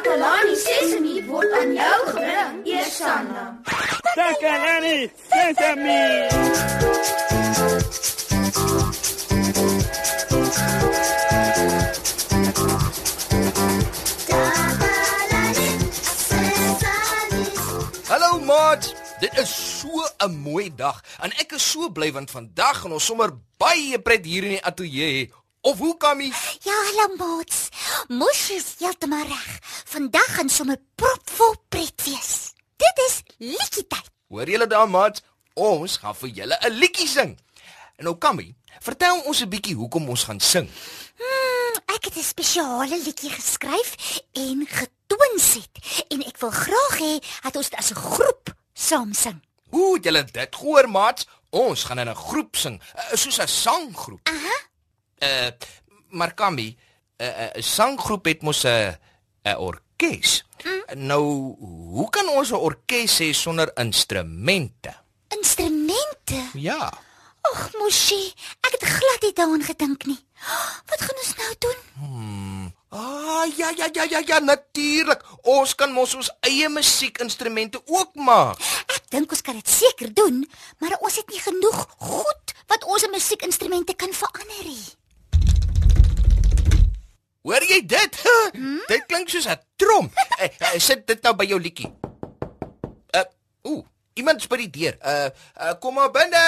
Takalani Sesemi word aan jou gebring, Eersanna. Takalani Sesemi. Hallo maat. Dit is so 'n mooi dag en ek is so bly want vandag gaan ons sommer baie pret hier in die ateljee hê. Of hoe Kammy? Ja, hallo maats. Mos is heeltemal reg. Vandag gaan sommer propvol pret wees. Dit is liedjie tyd. Hoor julle daar maat? Ons gaan vir julle 'n liedjie sing. En nou Kammy, vertel ons 'n bietjie hoekom ons gaan sing. Hmm, ek het 'n spesiale liedjie geskryf en getoonset en ek wil graag hê dat ons dit as 'n groep saam sing. Het julle dit gehoor maat? Ons gaan in 'n groep sing, uh, soos 'n sanggroep. Aha. Uh maar Kammy, 'n uh, 'n sanggroep het mos 'n 'n orkes. Mm. Nou, hoe kan ons 'n orkes hê sonder instrumente? Instrumente. Ja. Ag, mosie, ek het glad nie daaraan gedink nie. Wat gaan ons nou doen? Ah, ja ja ja ja ja, natuurlik. Ons kan mos ons eie musiekinstrumente ook maak. Ek dink ons kan dit seker doen, maar ons het nie genoeg goed wat ons musiekinstrumente kan verander nie. Hoor jy dit? Hmm? Dit klink soos 'n trom. hey, hey, sit dit nou by jou liedjie. Uh, ooh, iemand is by die deur. Uh, uh kom maar binne.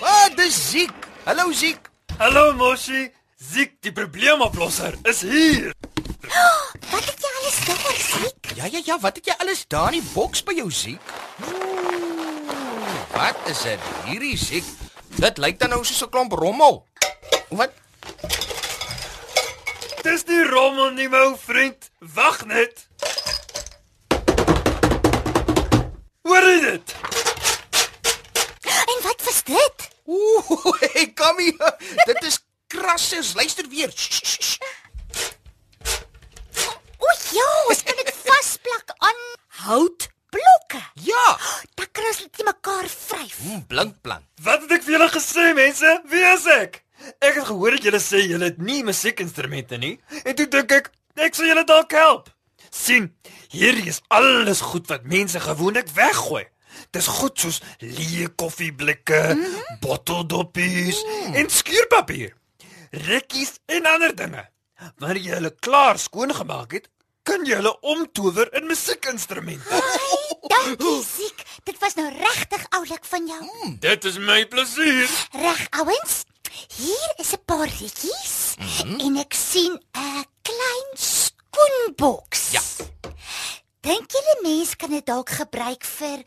Wat, dis Ziek. Hallo Ziek. Hallo Moshi. Ziek, die probleemoplosser is hier. Wat het jy alles daar siek? Ja ja ja, wat het jy alles daar in die boks by jou Ziek? Ooh, Wat is dit? Hierdie Ziek. Dit lyk dan nou soos 'n klomp rommel. Wat? Rommel nie, my ou vriend. Wag net. Hoor jy dit? En wat was dit? Ooh, hey, kom hier. Dit is krassers. Luister weer. O ja, ons kan dit vasplak aan houtblokke. Ja. Dan kan ons dit mekaar vryf. Mm, blinkplan. Wat het ek vir julle gesê, mense? Wie is ek? Ek het julle sê julle het nie musiekinstrumente nie. En toe dink ek, ek sal julle dalk help. sien, hierdie is alles goed wat mense gewoonlik weggooi. Dis goed soos leë koffieblikke, mm -hmm. botteldoppies mm. en skuurpapier. Rekkies en ander dinge. Wanneer jy hulle klaar skoongemaak het, kan jy hulle omtower in musiekinstrumente. Dankie, Siek. Dit was nou regtig oulik van jou. Dit is my plesier. Reg, ouens. Hier is 'n paar liedjies mm -hmm. en ek sien 'n klein skoenboks. Ja. Dink julle mense kan dit dalk gebruik vir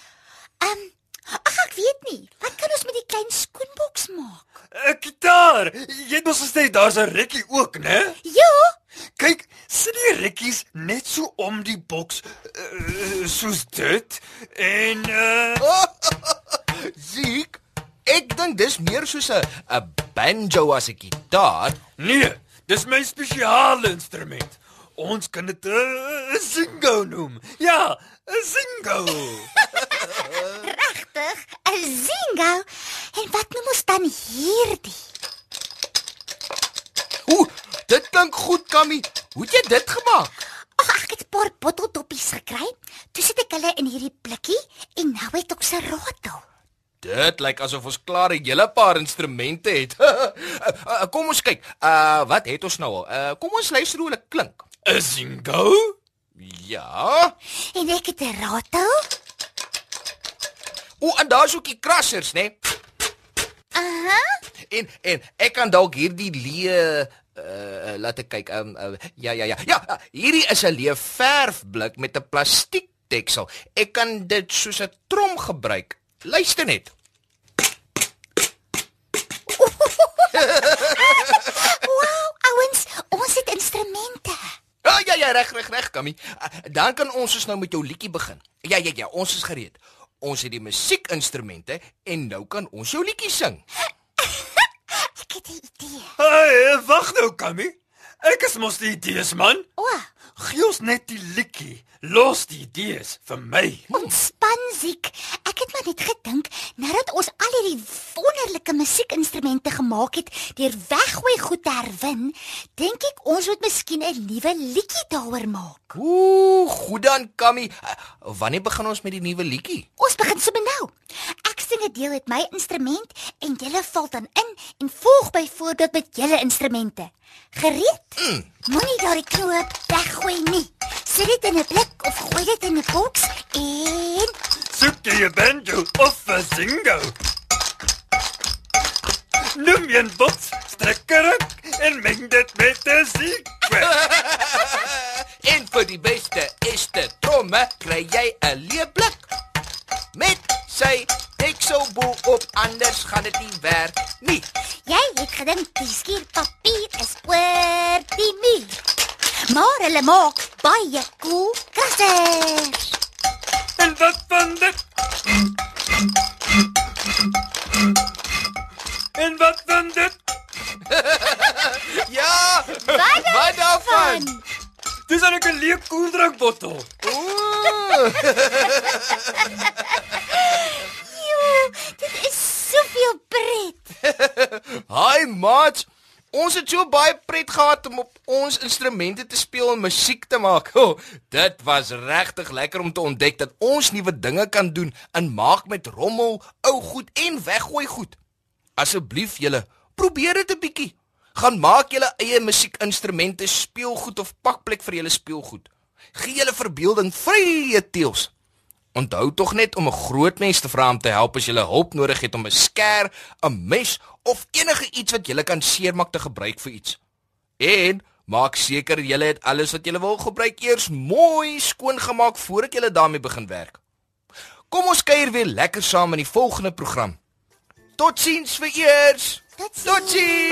ehm um, ag ek weet nie. Wat kan ons met die klein skoenboks maak? 'n Gitaar. Jy het mos gesê daar's 'n rekkie ook, né? Ja, Kyk, sit die rekkies net so om die boks uh, soos dit en uh Ziek. Ek dink dis meer soos 'n 'n banjo as 'n gitaar. nee, dis my spesiale instrument. Ons kan dit 'n uh, singo noem. Ja, 'n singo. regtig, 'n zingo. En wat noem ons dan hierdie? Ooh, dit klink goed, Kammy. Hoe het jy dit gemaak? Ag, ek het 'n paar botteldoppies gekry. Toe sit ek hulle in hierdie blikkie en nou het ek se ratel. Dit lyk asof ons klaar 'n hele paar instrumente het. uh, uh, kom ons kyk. Uh wat het ons nou al? Uh kom ons luister hoe hulle klink. 'n Singo? Ja. En ek het 'n ratel. O, en daar's ook die krassers, né? Nee? Aha. En en ek kan dalk hierdie leë uh laat ek kyk. Um uh, ja ja ja. Ja, uh, hierdie is 'n leë verfblik met 'n plastiek deksel. Ek kan dit soos 'n trom gebruik. Luister net. Wow, ouens, ons het instrumente. Ah, ja ja, reg reg reg, Kammy. Uh, dan kan ons dus nou met jou liedjie begin. Ja ja ja, ons is gereed. Ons het die musiekinstrumente en nou kan ons jou liedjie sing. Ek het 'n idee. Hey, wag nou, Kammy. Ek is mos die idees man. O, Gee ons net die liedjie. Los die idees vir my. ontspan Ziek. Ek het maar net gedink nadat ons al hierdie wonderlike musiekinstrumente gemaak het deur weggooi goed te herwin, dink ek ons moet miskien 'n nuwe liedjie daaroor maak. Ooh, goed dan, Kammy. Uh, wanneer begin ons met die nuwe liedjie? Ons begin sommer nou. Ek 'n deel met my instrument en julle val dan in en volg byvoorbeeld met julle instrumente. Gereed? Mm. Moenie daardie knoop weggooi nie. Sit dit in 'n blik of gooi dit in 'n boks en Soek jy 'n banjo of 'n zingo? Noem jy 'n bots, strek ruk en meng dit met 'n sequence. en vir die beste eerste tromme kry jy 'n leeblik met sy deksel bo op anders gaan dit nie werk nie. jy het gedink die skierpapier is oor die muur. Maar hulle maak baie cool krassers. En wat van dit? En wat van dit? Ja! Wat Wat daarvan? Dis aan 'n leë koeldrankbottel. Ooh, Jo, dit is soveel pret. Hi maat. Ons het so baie pret gehad om op ons instrumente te speel en musiek te maak. Oh, dit was regtig lekker om te ontdek dat ons nuwe dinge kan doen en maak met rommel, ou goed en weggooi goed. Asseblief julle, probeer dit 'n bietjie. Gaan maak julle eie musiekinstrumente, speelgoed of pakplek vir julle speelgoed. Gee julle verbeelding vrye teels. Onthou tog net om 'n groot mens te vra om te help as jy hulp nodig het om 'n skêr, 'n mes of enige iets wat jy kan seermaak te gebruik vir iets. En maak seker jy het alles wat jy wil gebruik eers mooi skoon gemaak voordat jy daarmee begin werk. Kom ons kuier weer lekker saam in die volgende program. Totsiens vir eers. Totsiens. Totsiens.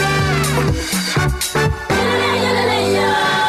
ja, ja, ja.